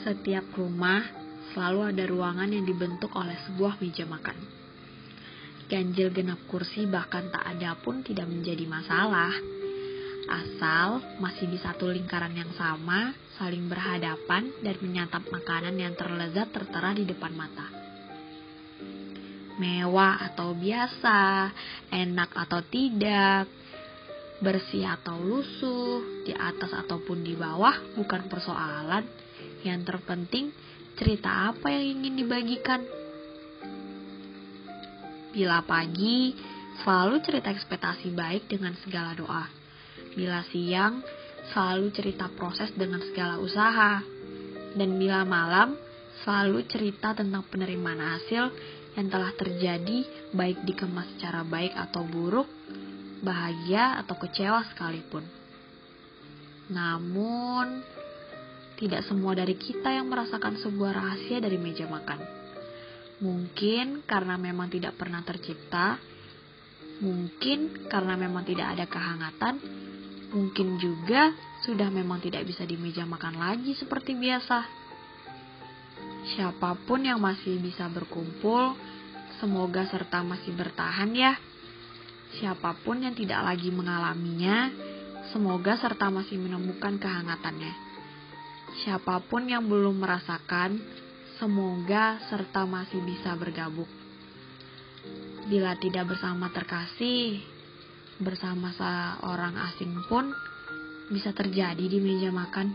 Setiap rumah selalu ada ruangan yang dibentuk oleh sebuah meja makan. Ganjil genap kursi bahkan tak ada pun tidak menjadi masalah. Asal masih di satu lingkaran yang sama, saling berhadapan dan menyantap makanan yang terlezat tertera di depan mata. Mewah atau biasa, enak atau tidak, bersih atau lusuh, di atas ataupun di bawah bukan persoalan. Yang terpenting cerita apa yang ingin dibagikan. Bila pagi, selalu cerita ekspektasi baik dengan segala doa. Bila siang, selalu cerita proses dengan segala usaha. Dan bila malam, selalu cerita tentang penerimaan hasil yang telah terjadi baik dikemas secara baik atau buruk, bahagia atau kecewa sekalipun. Namun, tidak semua dari kita yang merasakan sebuah rahasia dari meja makan. Mungkin karena memang tidak pernah tercipta, mungkin karena memang tidak ada kehangatan, mungkin juga sudah memang tidak bisa di meja makan lagi seperti biasa. Siapa pun yang masih bisa berkumpul, semoga serta masih bertahan ya. Siapa pun yang tidak lagi mengalaminya, semoga serta masih menemukan kehangatannya. Siapa pun yang belum merasakan, semoga serta masih bisa bergabung. Bila tidak bersama terkasih, bersama seorang asing pun bisa terjadi di meja makan.